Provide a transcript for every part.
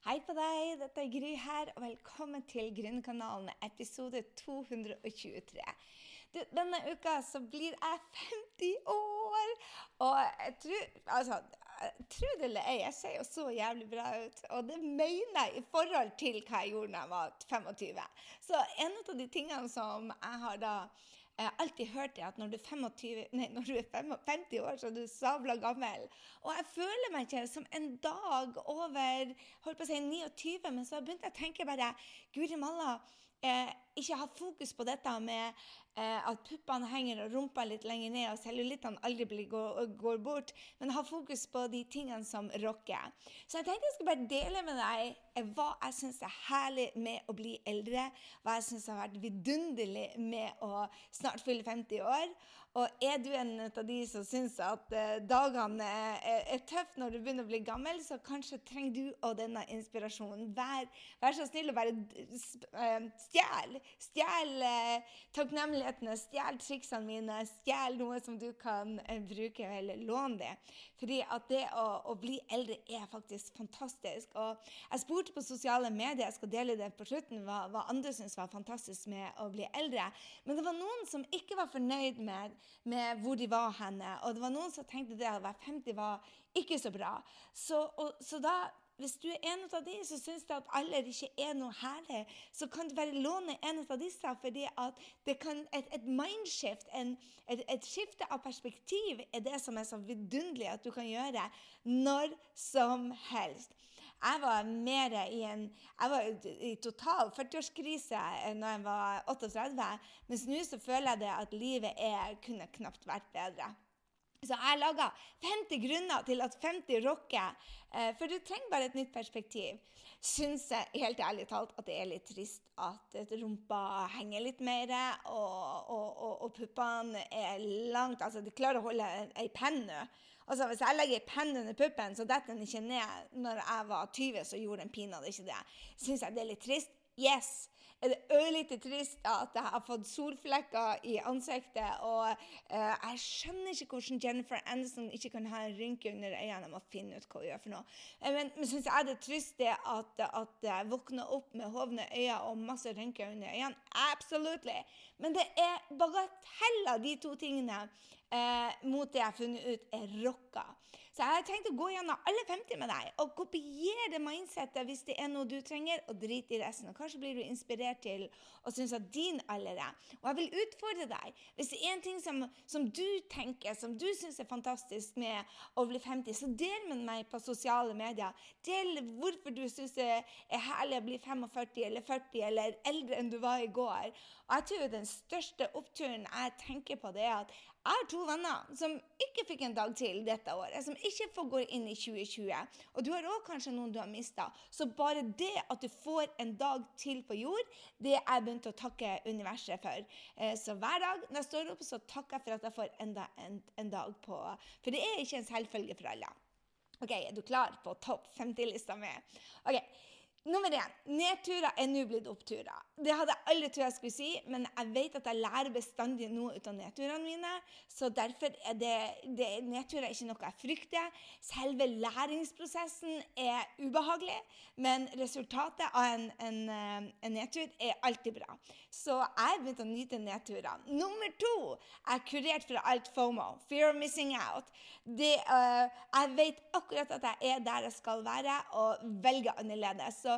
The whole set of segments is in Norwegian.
Hei på deg, dette er Gry her, og velkommen til Gründerkanalen, episode 223. Du, denne uka så blir jeg 50 år! Og jeg tror Altså, tro det eller ei, jeg ser jo så jævlig bra ut. Og det mener jeg i forhold til hva jeg gjorde da jeg var 25. Så en av de tingene som jeg har da jeg har alltid hørt det at når du er, 25, nei, når du er 50 år, så er du sabla gammel. Og jeg føler meg ikke som en dag over holdt på å si 29, men så begynte jeg å tenke bare Guri malla, eh, ikke ha fokus på dette med eh, at puppene henger og rumpa litt lenger ned, og cellulittene aldri går, går, bort, men ha fokus på de tingene som rocker. Så jeg tenkte jeg skulle bare dele med deg hva jeg syns er herlig med å bli eldre, hva jeg syns har vært vidunderlig med å snart fylle 50 år. Og er du en av de som syns at eh, dagene er, tøffe når du begynner å bli gammel, så kanskje trenger du og denne inspirasjonen. Vær, vær så snill å bare eh, stjel Stjel eh, takknemlighetene, stjel triksene mine, stjel noe som du kan bruke eller låne det. Fordi at det å, å, bli eldre er faktisk fantastisk. Og jeg spurte på sosiale medier, jeg skal dele det på slutten, hva, hva andre syntes var fantastisk med å bli eldre. Men det var noen som ikke var fornøyd med, med hvor de var henne. Og det var noen som tenkte det å være 50 var ikke så bra. Så, og, så da hvis du er en av de som syns at alder ikke er noe herlig, så kan du bare låne en av disse, fordi det kan, et, et mindshift, en, et, et, skifte av perspektiv, er det som er så vidunderlig at du kan gjøre når som helst. Jeg var mer i en jeg var i total 40-årskrise når jeg var 38, mens nå så føler jeg det at livet er, kunne knapt vært bedre. Så jeg laga 50 grunner til at 50 rocker. Eh, for du trenger bare et nytt perspektiv. Syns jeg helt ærlig talt at det er litt trist at rumpa henger litt mer, og, og, og, og puppene er langt Altså, de klarer å holde ei penn nå. Altså, Hvis jeg legger ei penn under puppen, så detter den ikke ned. Når jeg var 20, så gjorde den pinadø ikke det. Syns jeg det er litt trist? Yes. Er det ørlite trist at jeg har fått solflekker i ansiktet? Og uh, jeg skjønner ikke hvordan Jennifer Anderson ikke kan ha en rynke under øynene. Jeg må finne ut hva hun gjør for noe. Uh, men, men syns jeg det er trist det at, at jeg våkner opp med hovne øyne og masse rynker under øynene? Absolutt. Men det er bagateller, de to tingene, uh, mot det jeg har funnet ut er rocka. Så jeg har tenkt å gå gjennom alle 50 med deg og kopiere mindsettet hvis det er noe du trenger, og drite i resten. Og kanskje blir du inspirert til og syns at din alder er. Og jeg vil utfordre deg. Hvis det er en ting som, som du tenker, som du syns er fantastisk med å bli 50, så del med meg på sosiale medier. Del hvorfor du syns det er herlig å bli 45 eller 40 eller eldre enn du var i går. Og jeg tror den største oppturen jeg tenker på, det er at jeg har to venner som ikke fikk en dag til dette året, som ikke får gå inn i 2020. Og du har òg kanskje noen du har mista. Så bare det at du får en dag til på jord, det er jeg begynt å takke universet for. Eh, så hver dag når jeg står opp, så takker jeg for at jeg får enda en, en dag på For det er ikke en selvfølge for alle. OK, er du klar på topp 50-lista mi? Okay. Nummer én nedturer er nå blitt oppturer. Det hadde jeg aldri trodd jeg skulle si, men jeg vet at jeg lærer bestandig noe ut av nedturene mine. Så derfor er det, det nedturer er ikke noe jeg frykter. Selve læringsprosessen er ubehagelig, men resultatet av en, en, eh, en nedtur er alltid bra. Så jeg har begynt å nyte nedturene. Nummer to jeg er kurert fra alt FOMO, fear of missing out. Det, uh, jeg vet akkurat at jeg er der jeg skal være, og velger annerledes. Så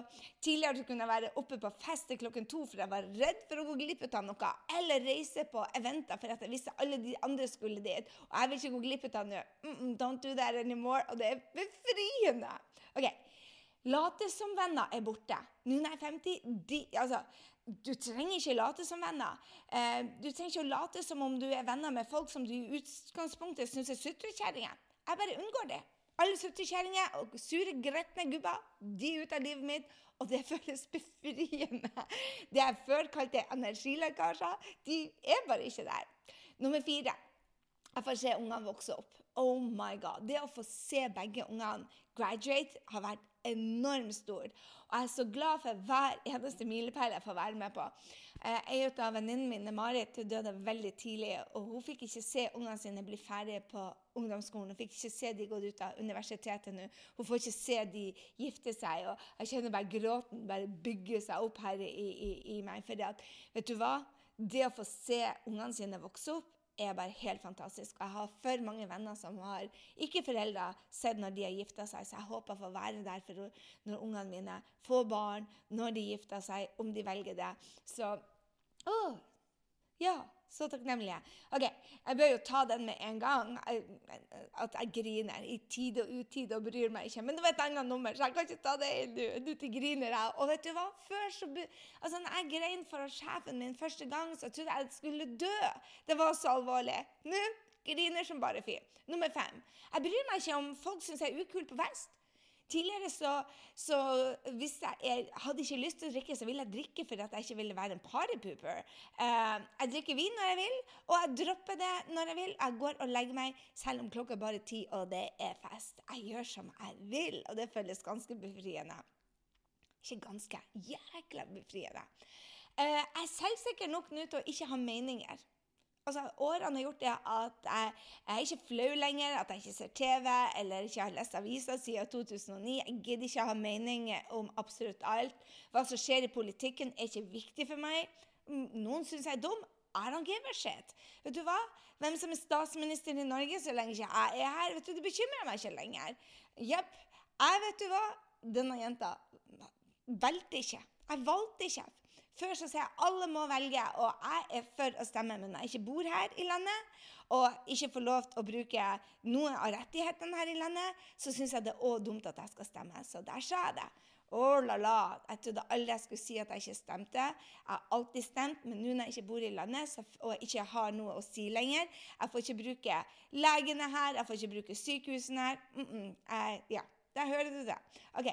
tidligere kunne jeg være oppe på fest til klokken to for jeg var redd for å gå glipp av noe. Eller reise på eventer for at jeg visste alle de andre skulle dit. Og jeg vil ikke gå glipp av noe. -mm, don't do that anymore. Og det er befriende. Ok, Late som venner er borte. Nå når jeg er 50 de, altså, Du trenger ikke late som venner. Eh, du trenger ikke å late som om du er venner med folk som du i utgangspunktet syns er sutrekjerringer. Jeg bare unngår det. Alle sutrekjerringer og sure, gretne gubber de er ute av livet mitt, og det føles befriende. Det jeg før kalte energilekkasjer, de er bare ikke der. Nummer fire. Jeg får se ungene vokse opp. Oh my god. Det å få se begge ungene graduate har vært enormt stor. Og jeg er så glad for hver eneste milepæl jeg får være med på. Eh, en av venninnene mine, Marit, døde veldig tidlig. og Hun fikk ikke se ungene sine bli ferdige på ungdomsskolen. Hun fikk ikke se de gått ut av universitetet nå. Hun får ikke se de gifte seg. og Jeg kjenner bare gråten bare bygge seg opp her i, i, i meg. For vet du hva? Det å få se ungene sine vokse opp er bare helt fantastisk. Jeg har for mange venner som har ikke foreldre sett når de har gifta seg, så jeg håper å få være der for når ungene mine får barn, når de gifter seg, om de velger det. Så å, ja. Så takknemlige. Ok, Jeg bør jo ta den med en gang. At jeg griner i tide og utide og bryr meg ikke. Men det var et annet nummer, så jeg kan ikke ta det inn nå. Til griner jeg. Og vet du hva? Før så, altså, når jeg grein for sjefen min første gang, så trodde jeg jeg skulle dø. Det var så alvorlig. Nå griner som bare fy. Nummer fem. Jeg bryr meg ikke om folk syns jeg er ukul på fest. Tidligere så, så hvis jeg, jeg, hadde ikke lyst til å drikke, så ville jeg drikke for at jeg ikke ville være en partypooper. Uh, jeg drikker vin når jeg vil, og jeg dropper det når jeg vil. Jeg går og legger meg selv om klokka er bare ti og det er fest. Jeg gjør som jeg vil, og det føles ganske befriende. Ikke ganske, jækla befriende. Uh, jeg er selvsikker nok nå til å ikke ha meninger altså, årene har gjort det at jeg, jeg, er ikke flau lenger, at jeg ikke ser TV eller ikke har lest aviser siden 2009. Jeg gidder ikke å ha meninger om absolutt alt. Hva som skjer i politikken, er ikke viktig for meg. Noen syns jeg er dum. I don't give a shit. Vet du hva? Hvem som er statsminister i Norge så lenge ikke jeg er her, vet du, det bekymrer meg ikke lenger. Jepp. Jeg vet du hva? Denne jenta valgte ikke. Jeg valgte ikke. Før så sier jeg alle må velge, og jeg er for å stemme, men jeg ikke bor her i landet og ikke får lov til å bruke noen av rettighetene her i landet, så syns jeg det er òg dumt at jeg skal stemme. Så der sa jeg det. Oh la la. Jeg trodde aldri jeg skulle si at jeg ikke stemte. Jeg har alltid stemt, men nå når jeg ikke bor i landet og ikke har noe å si lenger Jeg får ikke bruke legene her, jeg får ikke bruke sykehusene her. Mm -mm, jeg, ja, Der hører du det. Ok.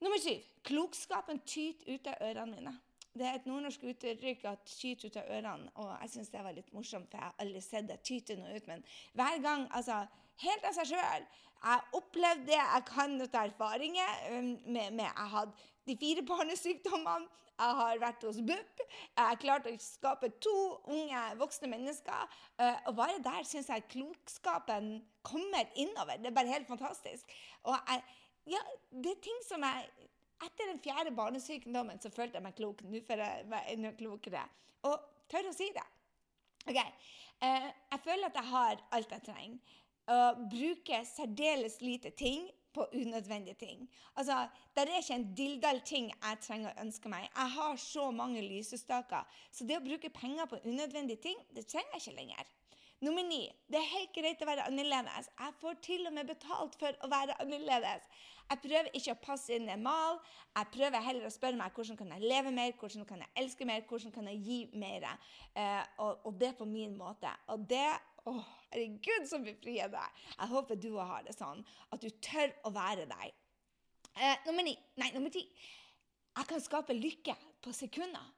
Nummer syv. Klokskapen tyter ut av ørene mine. Det er et nordnorsk uttrykk at tyter ut av ørene. Og jeg syns det var litt morsomt, for jeg har aldri sett det tyte noe ut. Men hver gang, altså Helt av seg sjøl. Jeg opplevde det jeg kan av erfaringer. Um, med, med, jeg hadde de fire barnesykdommene. Jeg har vært hos BUP. Jeg har klart å skape to unge voksne mennesker. Uh, og bare der syns jeg klokskapen kommer innover. Det er bare helt fantastisk. Og jeg, ja, det er ting som jeg etter den fjerde barnesykdommen så følte jeg meg klok. Nå føler jeg meg enda klokere. Og tør å si det. Ok, eh, Jeg føler at jeg har alt jeg trenger. Og bruker særdeles lite ting på unødvendige ting. Altså, Det er ikke en dilldall-ting jeg trenger å ønske meg. Jeg har så mange lysestaker. Så det å bruke penger på unødvendige ting, det trenger jeg ikke lenger. Nummer ni. Det er helt greit å være annerledes. Jeg får til og med betalt for å være annerledes. Jeg prøver ikke å passe inn en mal. Jeg prøver heller å spørre meg hvordan kan jeg leve mer, hvordan kan jeg elske mer, hvordan kan jeg gi mer. Eh, og, og, det på min måte. Og det Å, herregud, som befrier deg! Jeg håper du òg har det sånn. At du tør å være deg. Eh, nummer ni. Nei, nummer ti. Jeg kan skape lykke på sekunder.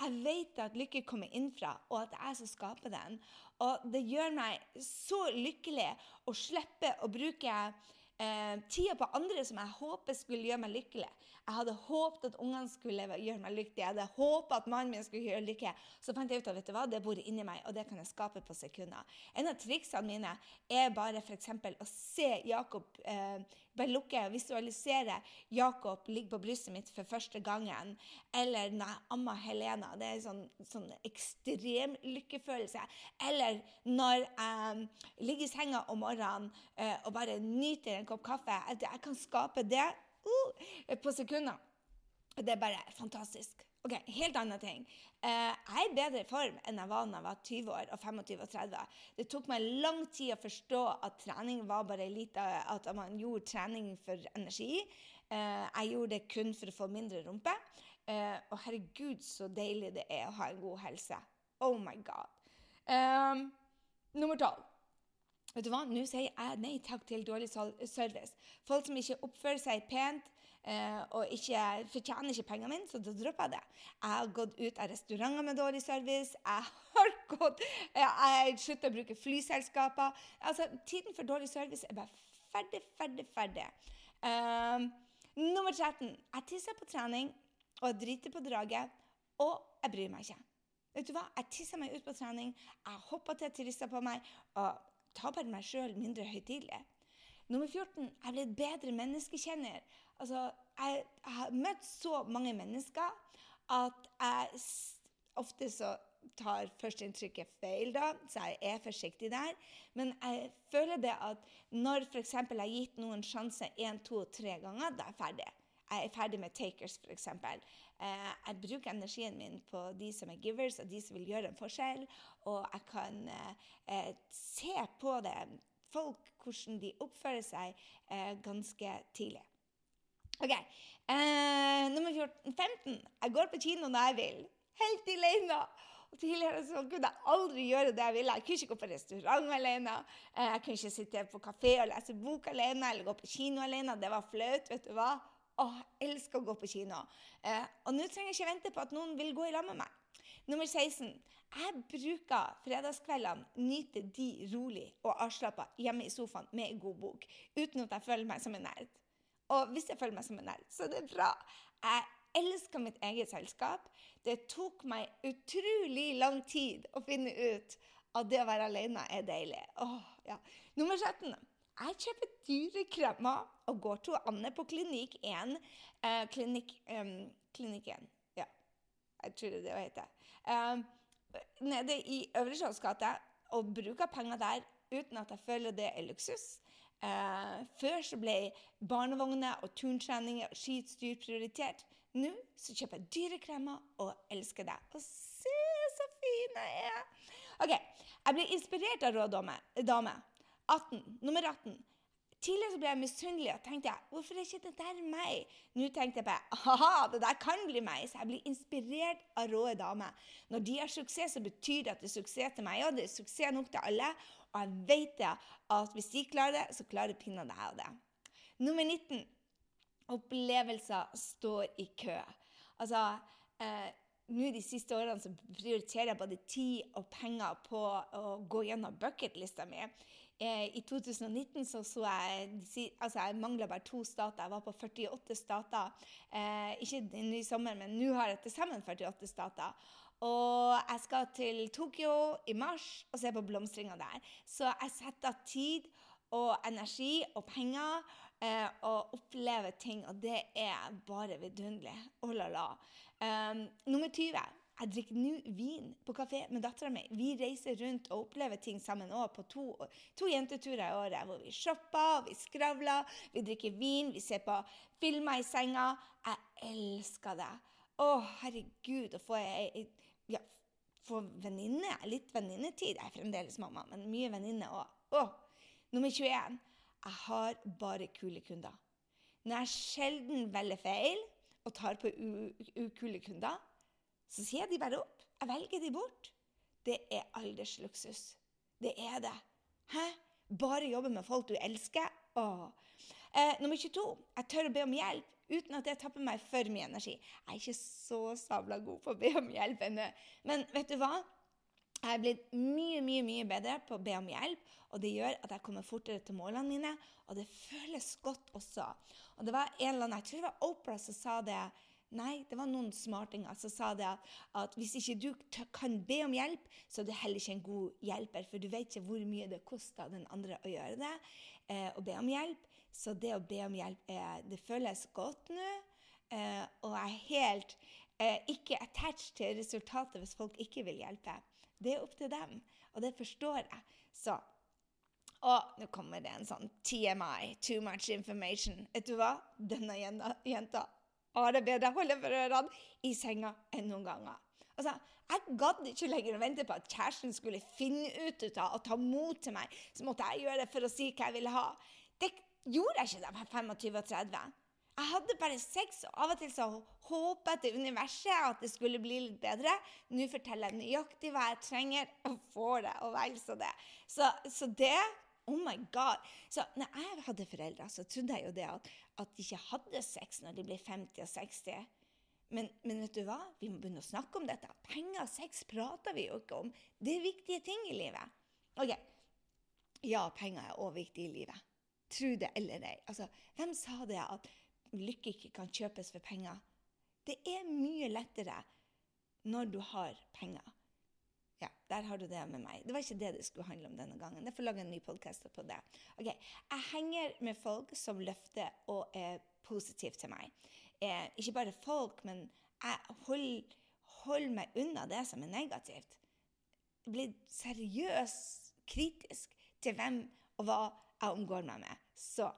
Jeg vet at lykke kommer innfra, og at det er jeg som skaper den. Og det gjør meg så lykkelig å slippe å bruke eh, tida på andre som jeg håper skulle gjøre meg lykkelig. Jeg hadde håpet at ungene skulle gjøre meg lykkelig. Jeg hadde håpet at mannen min skulle gjøre lykke. Så fant jeg ut at vet du hva, det bor inni meg, og det kan jeg skape på sekunder. En av triksene mine er bare f.eks. å se Jakob eh, bare lukke og visualisere Jakob ligge på brystet mitt for første gangen. Eller når jeg ammer Helena. Det er en sånn, sånn ekstrem lykkefølelse. Eller når jeg ligger i senga om morgenen eh, og bare nyter en kopp kaffe. At jeg kan skape det uh, på sekunder. Det er bare fantastisk. Ok, Helt annen ting. Uh, jeg er i bedre form enn jeg var da jeg var 20 år og 25 og 30. Det tok meg lang tid å forstå at trening var bare lite, at man gjorde trening for energi. Uh, jeg gjorde det kun for å få mindre rumpe. Uh, og herregud, så deilig det er å ha en god helse. Oh my god. Um, nummer tolv. Vet du hva? Nå sier jeg nei takk til dårlig service. Folk som ikke oppfører seg pent eh, og ikke fortjener ikke pengene mine, så da dropper jeg det. Jeg har gått ut av restauranter med dårlig service. Jeg har gått, jeg sluttet å bruke flyselskaper. Altså, Tiden for dårlig service er bare ferdig, ferdig, ferdig. Um, Nummer 13. Jeg tisser på trening, og driter på draget, og jeg bryr meg ikke. Vet du hva? Jeg tisser meg ut på trening, jeg hopper til turister på meg, og tar bare meg sjøl mindre høytidelig. Nummer 14. Jeg er blitt bedre menneskekjenner. Altså, jeg, jeg har møtt så mange mennesker at jeg ofte så tar førsteinntrykket feil, da, så jeg er forsiktig der. Men jeg føler det at når f.eks. jeg har gitt noen sjanse én, to, tre ganger, da er jeg ferdig. Jeg er ferdig med takers, f.eks. Eh, jeg bruker energien min på de som er givers, og de som vil gjøre en forskjell. Og jeg kan eh, se på det, folk, hvordan de oppfører seg, eh, ganske tidlig. OK. Eh, nummer 14, 15. Jeg går på kino når jeg vil. Helt alene. Og tidligere så kunne jeg aldri gjøre det jeg ville. Jeg kunne ikke gå på restaurant alene. Eh, jeg kunne ikke sitte på kafé og lese bok alene eller gå på kino alene. Det var flaut. vet du hva? Åh, jeg elsker å gå på kino. Eh, og nå trenger jeg ikke vente på at noen vil gå i lag med meg. Nummer 16. Jeg bruker fredagskveldene, nyter de rolig og avslappa hjemme i sofaen med en god bok, uten at jeg føler meg som en nerd. Og hvis jeg føler meg som en nerd, så er det bra. Jeg elsker mitt eget selskap. Det tok meg utrolig lang tid å finne ut at det å være alene er deilig. Åh, ja. Nummer 17. Jeg kjøper dyre kremmer og går til Anne på Klinikk 1. Eh, klinikk, um, klinikk 1. Ja, jeg tror det er det hun heter. Um, nede i Øvre Skjolds gate og bruker penger der uten at jeg føler det er luksus. Uh, før så ble barnevogner og turntreninger og skistyr prioritert. Nå så kjøper jeg dyre kremer og elsker det. Og se så fin jeg er! OK. Jeg blir inspirert av rå dame. 18. Nummer 18. Tidligere ble jeg misunnelig og tenkte jeg, hvorfor er ikke det der meg? Nå tenkte jeg bare haha, det der kan bli meg. Så jeg blir inspirert av rå damer. Når de har suksess, så betyr det at det er suksess til meg Og Det er suksess nok til alle. Og jeg vet det, at hvis de klarer det, så klarer pinadø jeg det. Nummer 19. Opplevelser står i kø. Altså, eh, nå De siste årene så prioriterer jeg både tid og penger på å gå gjennom bucketlista mi. Eh, I 2019 så, så jeg altså jeg mangla bare to stater. Jeg var på 48 stater. Eh, ikke i sommer, men nå har jeg til sammen 48 stater. Og jeg skal til Tokyo i mars og se på blomstringa der. Så jeg setter av tid og energi og penger eh, og opplever ting, og det er bare vidunderlig. Oh la la. Um, nummer 20. Jeg drikker nå vin på kafé med dattera mi. Vi reiser rundt og opplever ting sammen òg på to, to, jenteturer i året. Hvor vi shopper, vi skravler, vi drikker vin, vi ser på filmer i senga. Jeg elsker det. Å, herregud, å få ei ja, få venninne. Litt venninnetid. Jeg er fremdeles mamma, men mye venninne òg. Nummer 21. Jeg har bare kule kunder. Når jeg sjelden velger feil og tar på ukule kunder, så sier de bare opp. Jeg velger de bort. Det er aldersluksus. Det er det. Hæ? Bare jobbe med folk du elsker? Åh. Eh, nummer 22. Jeg tør å be om hjelp uten at det tapper meg for mye energi. Jeg er ikke så sabla god på å be om hjelp ennå. Men vet du hva? Jeg er blitt mye, mye mye bedre på å be om hjelp, og det gjør at jeg kommer fortere til målene mine, og det føles godt også. Og det var en eller annen, Jeg tror det var Opera som sa det. Nei, det var noen smartinger som sa det at, at hvis ikke du kan be om hjelp, så er du heller ikke en god hjelper, for du vet ikke hvor mye det koster den andre å gjøre det, eh, å be om hjelp. Så det å be om hjelp, eh, det føles godt nå, eh, og jeg er helt eh, ikke attached til resultatet hvis folk ikke vil hjelpe. Det er opp til dem, og det forstår jeg. Så Og nå kommer det en sånn TMI, too much information. Vet du hva? Denne jenta har det bedre holde for ørene i senga enn noen ganger. Altså, Jeg gadd ikke lenger å vente på at kjæresten skulle finne ut av og ta mot til meg. Så måtte jeg gjøre det for å si hva jeg ville ha. Det gjorde jeg ikke da jeg var 25 og 30. Jeg hadde bare sex, og av og til så håpet til universet at det skulle bli litt bedre. Nå forteller jeg nøyaktig hva jeg trenger, og får det, og vel så det. Så, så, det Oh my God. Så når jeg hadde foreldre, så trodde jeg jo det at, at de ikke hadde sex når de ble 50 og 60. Men, men, vet du hva? Vi må begynne å snakke om dette. Penger og sex prater vi jo ikke om. Det er viktige ting i livet. Ok, Ja, penger er òg viktig i livet. Tro det eller ei. Altså, hvem sa det at lykke ikke kan kjøpes for penger. Det er mye lettere når du har penger. Ja, der har du det med meg. Det var ikke det det skulle handle om denne gangen. Jeg får lage en ny podkast på det. Ok, Jeg henger med folk som løfter og er positive til meg. Eh, ikke bare folk, men jeg holder, hold meg unna det som er negativt. Blir seriøst kritisk til hvem og hva jeg omgår meg med. Så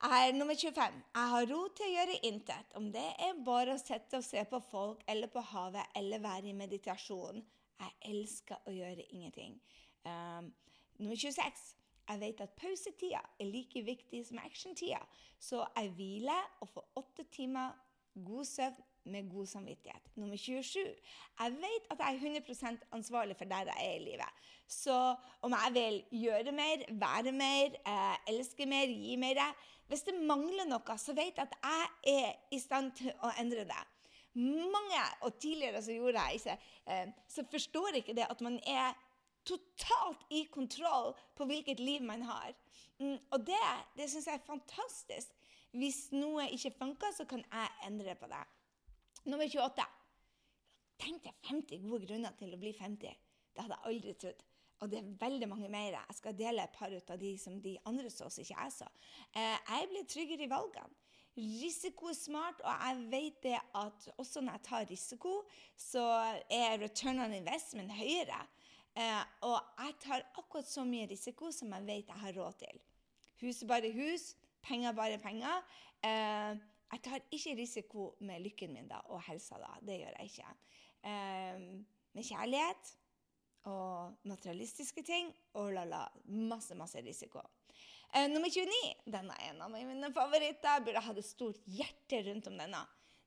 jeg er nummer 25. Jeg har ro til å gjøre intet. Om det er bare å sitte og se på folk eller på havet eller være i meditasjon. Jeg elsker å gjøre ingenting. Um, nummer 26. Jeg vet at pausetida er like viktig som actiontida, så jeg hviler og får åtte timer god søvn med god samvittighet. Nummer 27. Jeg vet at jeg er 100 ansvarlig for der jeg er i livet. Så om jeg vil gjøre mer, være mer, eh, elske mer, gi mer Hvis det mangler noe, så vet jeg at jeg er i stand til å endre det mange, og tidligere så gjorde jeg ikke, eh, så forstår ikke det at man er totalt i kontroll på hvilket liv man har. Mm, og det, det syns jeg er fantastisk. Hvis noe ikke funker, så kan jeg endre på det. Nummer 28. Tenk deg 50 gode grunner til å bli 50. Det hadde jeg aldri trodd. Og det er veldig mange mer. Jeg skal dele et par ut av de som de andre så, som ikke jeg så. Eh, jeg blir tryggere i valgene risiko er smart, og jeg vet det at også når jeg tar risiko, så er return on investment høyere. Eh, og jeg tar akkurat så mye risiko som jeg vet jeg har råd til. Hus er bare hus, penger bare penger. Eh, jeg tar ikke risiko med lykken min da, og helsa, da. Det gjør jeg ikke. Eh, med kjærlighet og materialistiske ting og la, la, masse, masse risiko. Uh, nummer 29. Denne er en av mine favoritter. Jeg burde hatt et stort hjerte rundt om denne.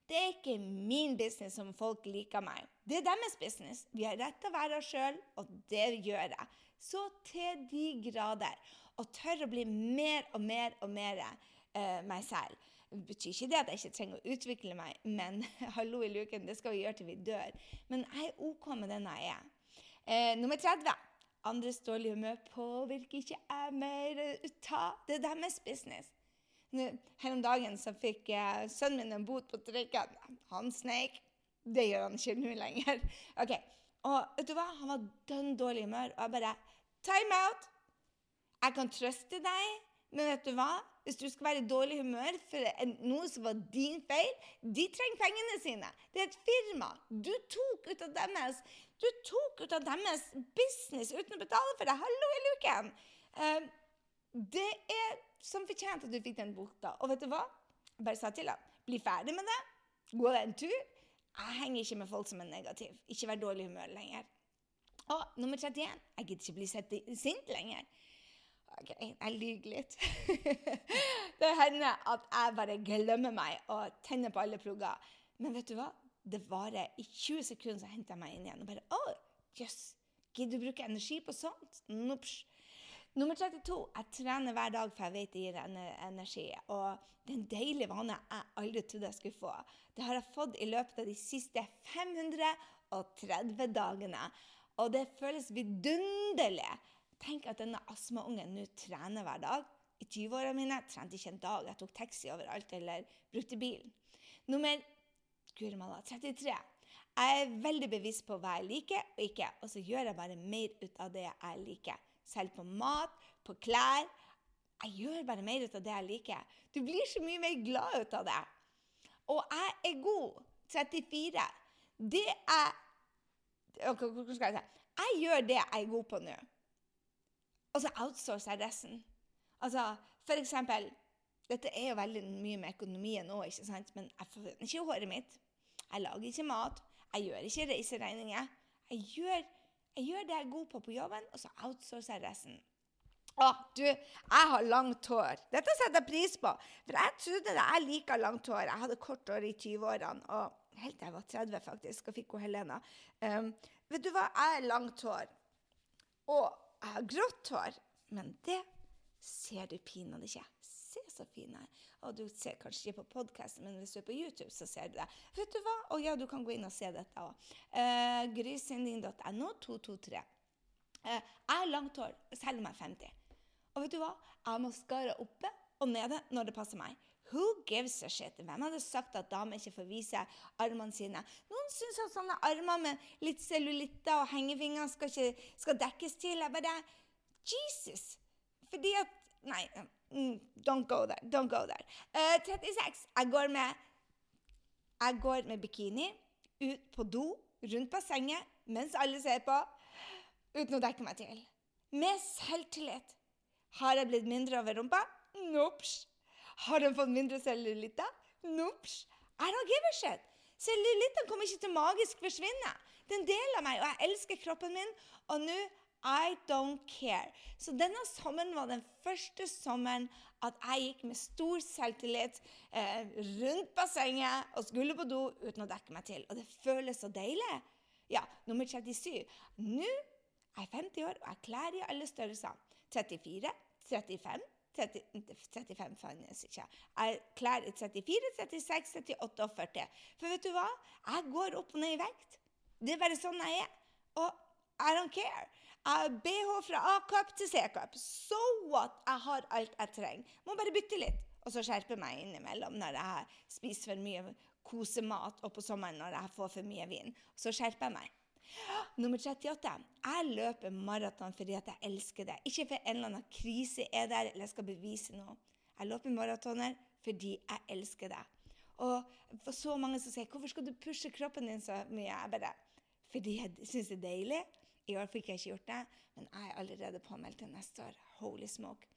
Det er ikke min business om folk liker meg. Det er deres business. Vi har rett til å være oss sjøl, og det gjør jeg. Så til de grader. Og tør å bli mer og mer og mer uh, meg selv. Det betyr ikke det at jeg ikke trenger å utvikle meg, men hallo i luken, det skal vi gjøre til vi dør. Men jeg er OK med den jeg er. Uh, nummer 30. Andres dårlige humør påvirker ikke jeg mer Ta. Det er deres business. Her om dagen så fikk sønnen min en bot på trikken. Han sneik. Det gjør han ikke nå lenger. Ok, Og vet du hva? Han var dønn dårlig humør. Og jeg bare Time out! Jeg kan trøste deg, men vet du hva? Hvis du skal være i dårlig humør for noe som var din feil De trenger pengene sine. Det er et firma. Du tok ut av deres ut av deres business uten å betale for det. Hallo i luken! Uh, det er som fortjent at du fikk den bukta. Og vet du hva? Jeg bare sa til ham bli ferdig med det. Gå deg en tur. Jeg henger ikke med folk som er negative. Ikke vær dårlig humør lenger. Og nummer 31. Jeg gidder ikke bli sint lenger. OK, jeg lyver litt. det hender at jeg bare glemmer meg og tenner på alle plugger. Men vet du hva? det varer i 20 sekunder, så henter jeg meg inn igjen. Og bare Å, jøss! Yes. Gidder du bruke energi på sånt? Nops. Nummer 32. Jeg trener hver dag, for jeg vet det gir energi. Og det er en deilig vane jeg aldri trodde jeg skulle få. Det har jeg fått i løpet av de siste 530 dagene. Og det føles vidunderlig. Tenk at denne astmaungen nå trener hver dag. I 20-åra mine trente ikke en dag. Jeg tok taxi overalt eller brukte bilen. Nummer Guri malla, 33. Jeg er veldig bevisst på hva jeg liker og ikke, og så gjør jeg bare mer ut av det jeg liker. Selv på mat, på klær. Jeg gjør bare mer ut av det jeg liker. Du blir så mye mer glad ut av det. Og jeg er god. 34. Det er Hvordan skal jeg si Jeg gjør det jeg er god på nå. Og så outsourcer jeg resten. Altså, for eksempel Dette er jo veldig mye med økonomien nå, ikke sant? men jeg får ikke håret mitt. Jeg lager ikke mat. Jeg gjør ikke reiseregninger. Jeg gjør, jeg gjør, det jeg er god på på jobben, og så outsourcer jeg resten. Å, du, jeg har langt hår. Dette setter jeg pris på. For jeg trodde det jeg liker langt hår. Jeg hadde kort hår i 20-årene, og helt til jeg var 30 faktisk, og fikk hun Helena. Um, vet du hva, jeg har langt hår. Og jeg har grått hår. Men det ser du pinadø ikke. Se så fin jeg er. Og du ser kanskje ikke på podkasten, men hvis du er på YouTube, så ser du det. Vet du hva? Å ja, du kan gå inn og se dette òg. Uh, Grysynding.no 223. Uh, jeg har langt hår selv om jeg er 50. Og vet du hva? Jeg har maskara oppe og nede når det passer meg. Who gives a shit? Hvem hadde sagt at damer ikke får vise armene sine? Noen syns at sånne armer med litt cellulitter og hengevinger skal, ikke, skal dekkes til. Jeg bare Jesus! Fordi at Nei, mm, don't go there. Don't go there. Uh, 36. Jeg går med jeg går med bikini ut på do rundt bassenget mens alle ser på, uten å dekke meg til. Med selvtillit. Har jeg blitt mindre over rumpa? Nops. Har den fått mindre cellulitter? Nops. I don't give a shit. Cellulittene kommer ikke til magisk forsvinne. Det er en del av meg, og jeg elsker kroppen min. Og nå I don't care. Så denne sommeren var den første sommeren at jeg gikk med stor selvtillit eh, rundt bassenget og skulle på do uten å dekke meg til. Og det føles så deilig. Ja, nummer 37. Nå er jeg 50 år og jeg klær i alle størrelser. 34, 35, 30, 35 fannes ikke. Jeg klær i 34, 36, 38 og 40. For vet du hva? Jeg går opp og ned i vekt. Det er bare sånn jeg er. Og I don't care. Jeg har BH fra A-cup til C-cup. So what? Jeg har alt jeg trenger. Må bare bytte litt. Og så skjerpe meg innimellom når jeg spiser for mye kosemat, og på sommeren når jeg får for mye vin. Så skjerper jeg meg. Nummer 38. Jeg løper maraton fordi at jeg elsker det. Ikke for en eller annen krise er der eller jeg skal bevise noe. Jeg løper maratoner fordi jeg elsker det. Og for så mange som sier 'Hvorfor skal du pushe kroppen din så mye?' Jeg bare Fordi jeg syns det er deilig. I år fikk jeg ikke gjort det, men jeg er allerede påmeldt til neste år. Holy smoke.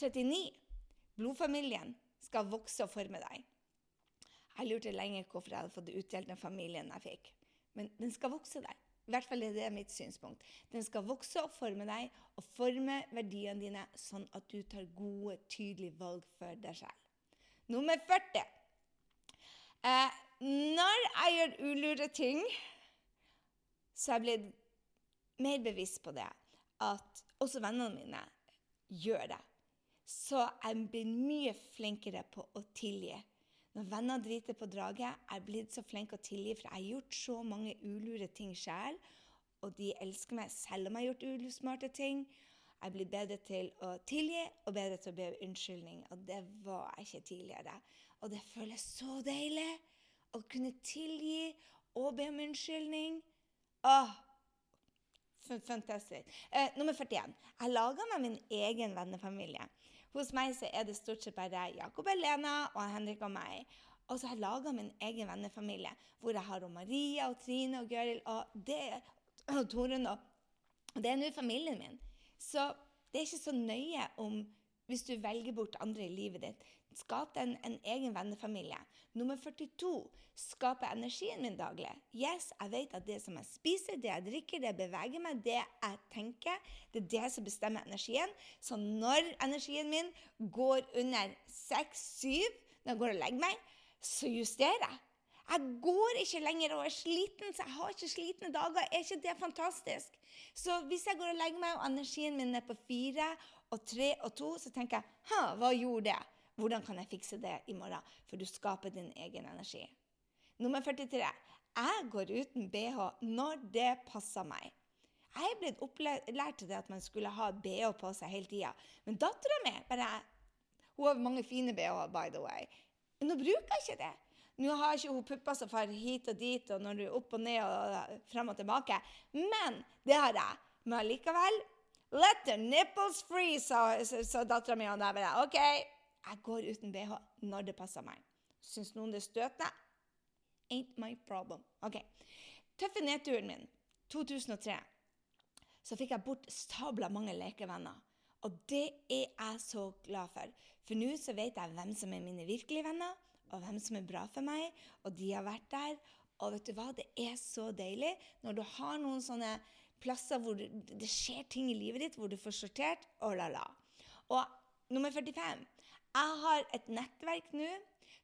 39. Blodfamilien skal vokse og forme deg. Jeg lurte lenge hvorfor jeg hadde fått utdelt den familien jeg fikk. Men den skal vokse deg. I hvert fall er det mitt synspunkt. Den skal vokse og forme deg og forme verdiene dine sånn at du tar gode, tydelige valg for deg selv. Nummer 40. Eh, når jeg gjør ulure ting, så er jeg blitt mer bevisst på det at også vennene mine gjør det. Så jeg blir mye flinkere på å tilgi. Når venner driter på draget, er jeg blitt så flink å tilgi, for jeg har gjort så mange ulure ting sjøl. Og de elsker meg selv om jeg har gjort ulusmarte ting. Jeg blir bedre til å tilgi og bedre til å be om unnskyldning. Og det var jeg ikke tidligere. Og det føles så deilig å kunne tilgi og be om unnskyldning. Åh, Fantastisk. Eh, nummer 41. Jeg lager meg min egen vennefamilie. Hos meg så er det stort sett bare Jakob og Lena og Henrik og meg. Og så har jeg laga min egen vennefamilie, hvor jeg har Maria og Trine og Gøril og, det, og Torunn. Og det er nå familien min. Så det er ikke så nøye om hvis du velger bort andre i livet ditt. Skap en, en, egen vennefamilie. Nummer 42. Skape energien min daglig. Yes, jeg vet at det som jeg spiser, det jeg drikker, det jeg beveger meg, det jeg tenker, det er det som bestemmer energien. Så når energien min går under 6-7 når jeg går og legger meg, så justerer jeg. Jeg går ikke lenger og er sliten, så jeg har ikke slitne dager. Er ikke det fantastisk? Så hvis jeg går og legger meg, og energien min er på fire og tre og to, så tenker jeg hva gjorde det? Hvordan kan jeg fikse det i morgen? For du skaper din egen energi. Nummer 43. Jeg går uten bh når det passer meg. Jeg er blitt opplært til det at man skulle ha bh på seg hele tida. Men dattera mi Hun har mange fine bh-er, by the way. Men hun bruker ikke det. Nå har ikke hun pupper som farer hit og dit, og når du er opp og ned og frem og tilbake. Men det har jeg. Men allikevel Let the nipples free, sa, sa dattera mi. Og da bare OK, jeg går uten bh når det passer meg. Syns noen det er støtende? Ain't my problem. Ok. Tøffe nedturen min, 2003, så fikk jeg bort stabla mange lekevenner. Og det er jeg så glad for. For nå så vet jeg hvem som er mine virkelige venner, og hvem som er bra for meg. Og de har vært der. Og vet du hva, det er så deilig når du har noen sånne plasser hvor det skjer ting i livet ditt, hvor du får sortert. Oh la la. Og nummer 45. Jeg har et nettverk nå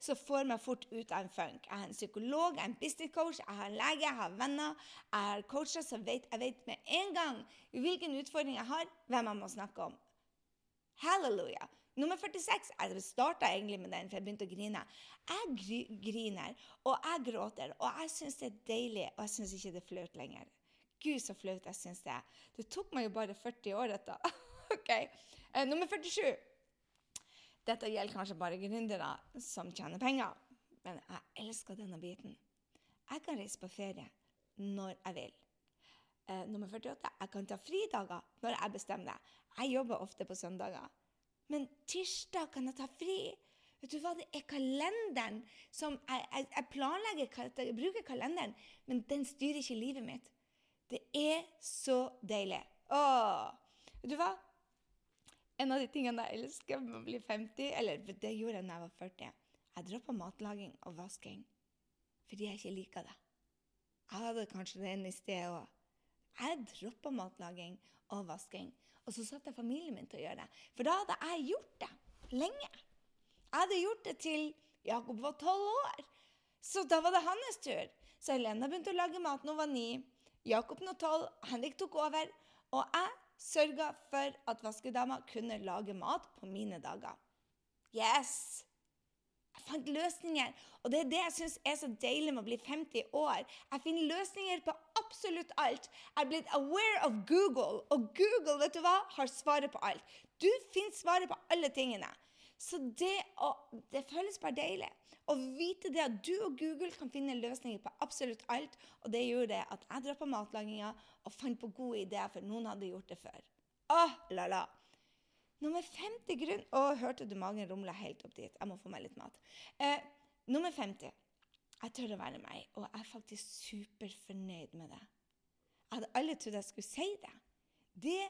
som får meg fort ut av en funk. Jeg har en psykolog, jeg har en business coach, jeg har en lege, jeg har venner. Jeg har coacher som vet, jeg vet med en gang hvilken utfordring jeg har, hvem jeg må snakke om. Halleluja. Nummer 46. Jeg starta egentlig med den, for jeg begynte å grine. Jeg griner, og jeg gråter, og jeg syns det er deilig, og jeg syns ikke det er flaut lenger. Gud, så flaut jeg syns det er. Det tok meg jo bare 40 år, dette. ok. Uh, nummer 47. Dette gjelder kanskje bare gründere som tjener penger, men jeg elsker denne biten. Jeg kan reise på ferie når jeg vil. Eh, nummer 48. Jeg kan ta fridager når jeg bestemmer det. Jeg jobber ofte på søndager. Men tirsdag kan jeg ta fri. Vet du hva, Det er kalenderen som Jeg, jeg, jeg planlegger, jeg bruker kalenderen, men den styrer ikke livet mitt. Det er så deilig. Åh, vet du hva? En av de tingene jeg elsker med å bli 50, eller det gjorde jeg da jeg var 40 Jeg droppa matlaging og vasking fordi jeg ikke liker det. Jeg hadde kanskje den i sted òg. Jeg droppa matlaging og vasking. Og så satte jeg familien min til å gjøre det. For da hadde jeg gjort det lenge. Jeg hadde gjort det til Jakob var tolv år. Så da var det hans tur. Så Helena begynte å lage mat når hun var ni. Jakob nå tolv. Henrik tok over. Og jeg sørga for at vaskedama kunne lage mat på mine dager. Yes! Jeg fant løsninger. Og det er det jeg syns er så deilig med å bli 50 år. Jeg finner løsninger på absolutt alt. Jeg er blitt aware of Google, og Google vet du hva, har svaret på alt. Du finner svaret på alle tingene. Så det, å, det føles bare deilig. Å vite det at du og Google kan finne løsninger på absolutt alt. Og det gjorde det at jeg droppa matlaginga og fant på gode ideer, for noen hadde gjort det før. Åh, la la. Nummer 50 grunn Å, hørte du magen rumle helt opp dit? Jeg må få meg litt mat. Eh, nummer 50. Jeg tør å være meg, og jeg er faktisk superfornøyd med det. Jeg hadde aldri trodd jeg skulle si det. Det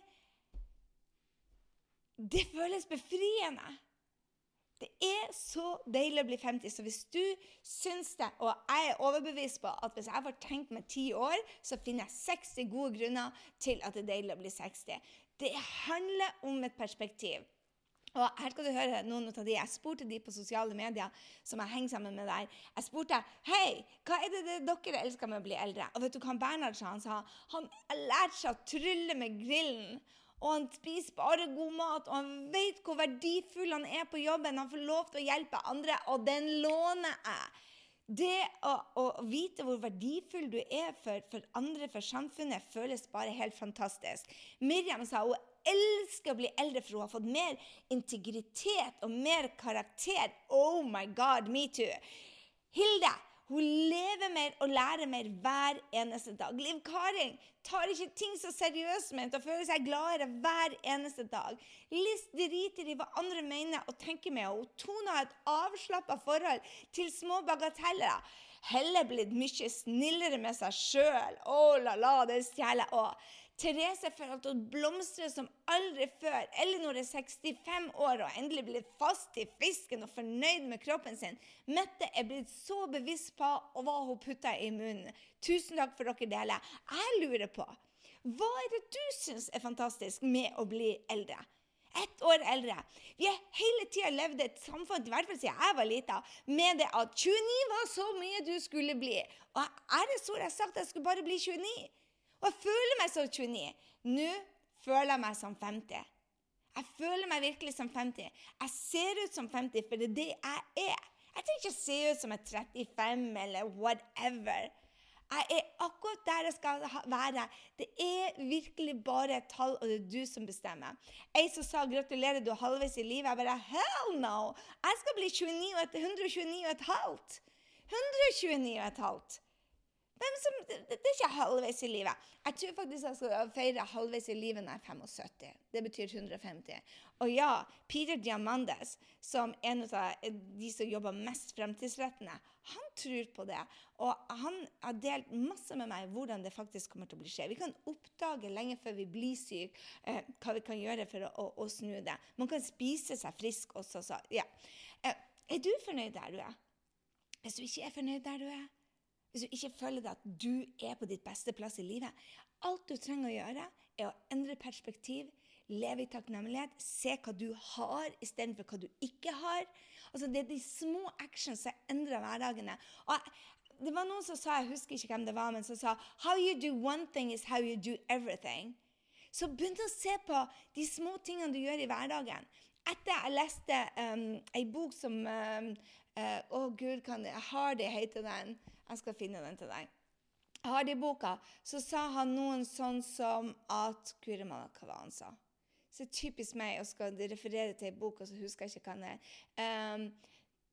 Det føles befriende. Det er så deilig å bli 50. Så hvis du syns det, og jeg er overbevist på at hvis jeg får tenkt meg ti år, så finner jeg 60 gode grunner til at det er deilig å bli 60. Det handler om et perspektiv. Og her skal du høre noen av de. Jeg spurte de på sosiale medier som jeg henger sammen med der. Jeg spurte hei, hva er det, dere elsker med å bli eldre. Og vet du hva Bernhard sa? Han sa han har lært seg å trylle med grillen og han spiser bare god mat, og han vet hvor verdifull han er på jobben. Han får lov til å hjelpe andre, og den låner jeg. Det å, å vite hvor verdifull du er for, for, andre, for samfunnet, føles bare helt fantastisk. Miriam sa hun elsker å bli eldre, for hun har fått mer integritet og mer karakter. Oh my God, me too. Hilde, hun lever mer og lærer mer hver eneste dag. Liv Karin tar ikke ting så seriøst ment og føler seg gladere hver eneste dag. Liss driter i hva andre mener og tenker med henne. Tone har et avslappa forhold til små bagateller. Helle blitt mye snillere med seg sjøl. Å la la, det stjeler òg. Therese føler at hun blomstrer som aldri før. Ellinor er 65 år og endelig blitt fast i fisken og fornøyd med kroppen sin. Mette er blitt så bevisst på hva hun putter i munnen. Tusen takk for dere deler. Jeg lurer på, hva er det du syns er fantastisk med å bli eldre? Ett år eldre. Vi har hele tida levd et samfunn, i hvert fall siden jeg var lita, med det at 29 var så mye du skulle bli. Og æresord har sagt at jeg skulle bare bli 29. Og jeg føler meg som 29. Nå føler jeg meg som 50. Jeg føler meg virkelig som 50. Jeg ser ut som 50, for det er det jeg er. Jeg trenger ikke se ut som jeg er 35 eller whatever. Jeg er akkurat der jeg skal være. Det er virkelig bare et tall, og det er du som bestemmer. Ei som sa 'gratulerer, du er halvveis i livet'. Jeg bare 'hell no'! Jeg skal bli 29 og 129 og et halvt. 129 og et halvt. Som, det, det, er ikke halvveis i livet. Jeg tror faktisk jeg skal feire halvveis i livet når jeg er 75. Det betyr 150. Og ja, Peter Diamandes, som er en av de som jobber mest fremtidsrettende, han tror på det. Og han har delt masse med meg hvordan det faktisk kommer til å bli skje. Vi kan oppdage lenge før vi blir syke, eh, hva vi kan gjøre for å, å, å, snu det. Man kan spise seg frisk også. Så, ja. eh, er du fornøyd der du er? Hvis du ikke er fornøyd der du er, hvis du ikke føler at du er på ditt beste plass i livet. Alt du trenger å gjøre, er å endre perspektiv, leve i takknemlighet, se hva du har istedenfor hva du ikke har. Altså, det er de små actions som endrer hverdagene. Og det var noen som sa, jeg husker ikke hvem det var, men som sa How you do one thing is how you do everything. Så begynn å se på de små tingene du gjør i hverdagen. Etter jeg leste um, ei bok som um, uh, oh, gud, kan Hardy heter den. Jeg skal finne den til deg. Har det i boka, så sa han noen sånn som at Guri malla, hva var han sa? så typisk meg å skal referere til en bok, og så husker jeg ikke hva den er. Um,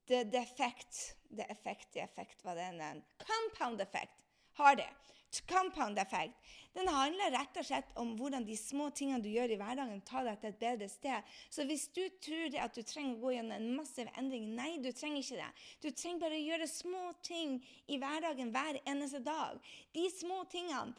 the, the effect The effect, the effect, det er. Compound effect har det. Compound effect. Den handler rett og slett om hvordan de små tingene du gjør i hverdagen, tar deg til et bedre sted. Så hvis du tror at du trenger å gå gjennom en massiv endring, nei, du trenger ikke det. Du trenger bare å gjøre små ting i hverdagen hver eneste dag. De små tingene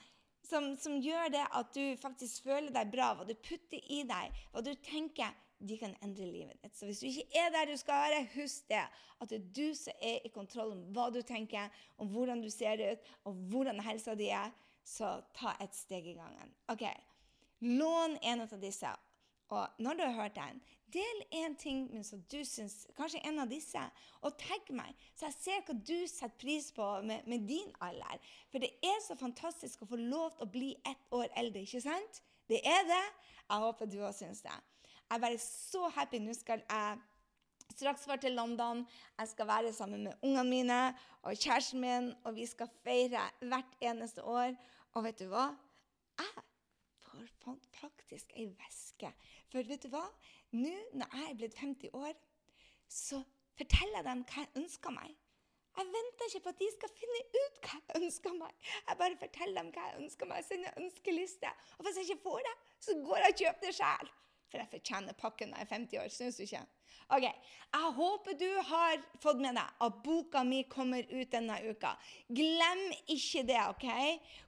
som, som gjør det at du faktisk føler deg bra, hva du putter i deg, hva du tenker de kan endre livet ditt. Så hvis du ikke er der du skal være, husk det. At det er du som er i kontroll om hva du tenker, om hvordan du ser ut, og hvordan helsa di er. Så ta et steg i gangen. Ok, Lån en av disse. Og når du har hørt den, del en ting som du syns Kanskje en av disse. Og tagg meg, så jeg ser hva du setter pris på med, med din alder. For det er så fantastisk å få lov til å bli ett år eldre, ikke sant? Det er det. Jeg håper du òg syns det. Jeg er bare så happy. Nå skal jeg straks være til London. Jeg skal være sammen med ungene mine og kjæresten min, og vi skal feire hvert eneste år. Og vet du hva? Jeg får faktisk ei veske. For vet du hva? Nå når jeg er blitt 50 år, så forteller jeg dem hva jeg ønsker meg. Jeg venter ikke på at de skal finne ut hva jeg ønsker meg. Jeg bare forteller dem hva jeg ønsker meg. Sender ønskeliste. Og hvis jeg ikke får det, så går jeg og kjøper det sjøl. For jeg fortjener pakken når jeg er 50 år. Syns du ikke? Ok, Jeg håper du har fått med deg at boka mi kommer ut denne uka. Glem ikke det. ok?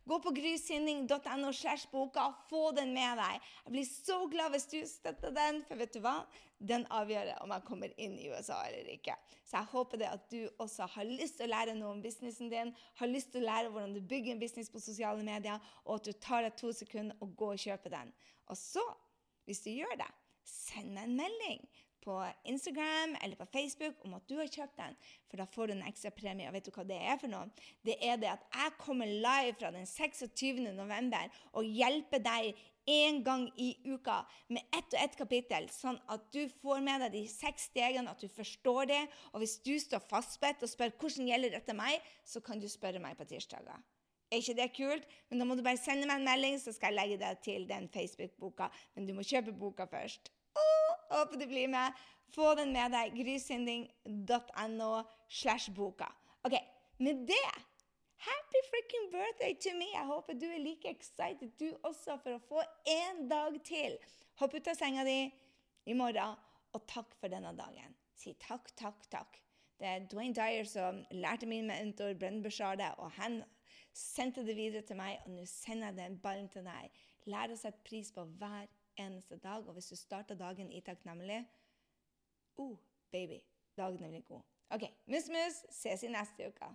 Gå på grysynding.no slash boka få den med deg. Jeg blir så glad hvis du støtter den, for vet du hva? Den avgjør om jeg kommer inn i USA eller ikke. Så jeg håper det at du også har lyst til å lære noe om businessen din, har lyst til å lære hvordan du bygger en business på sosiale medier, og at du tar deg to sekunder og går og kjøper den. Og så hvis du gjør det, send meg en melding på Instagram eller på Facebook om at du har kjøpt den, for da får du en ekstra premie. Og vet du hva det er for noe? Det er det at jeg kommer live fra den 26. november og hjelper deg en gang i uka med ett og ett kapittel, sånn at du får med deg de seks stegene, at du forstår det. Og hvis du står fastbedt og spør hvordan gjelder dette meg, så kan du spørre meg på tirsdager. Er ikke det kult? Men da må du bare sende meg en melding, så skal jeg legge deg til den Facebook-boka. Men du må kjøpe boka først. Oh, håper du blir med. Få den med deg. Grysynding.no slash boka. Ok, med det Happy freaking birthday to me! Jeg håper du er like excited du også for å få en dag til. Hopp ut av senga di i morgen, og takk for denne dagen. Si takk, takk, takk. Det er Dwayne Dyer som lærte min mentor Brenn Bashar og han sendte det videre til meg, og nå sender jeg den ballen til deg. Lær å sette pris på hver eneste dag. Og hvis du starter dagen i takknemlig oh, baby, dagen blir god. OK, mus-mus, ses i neste uke.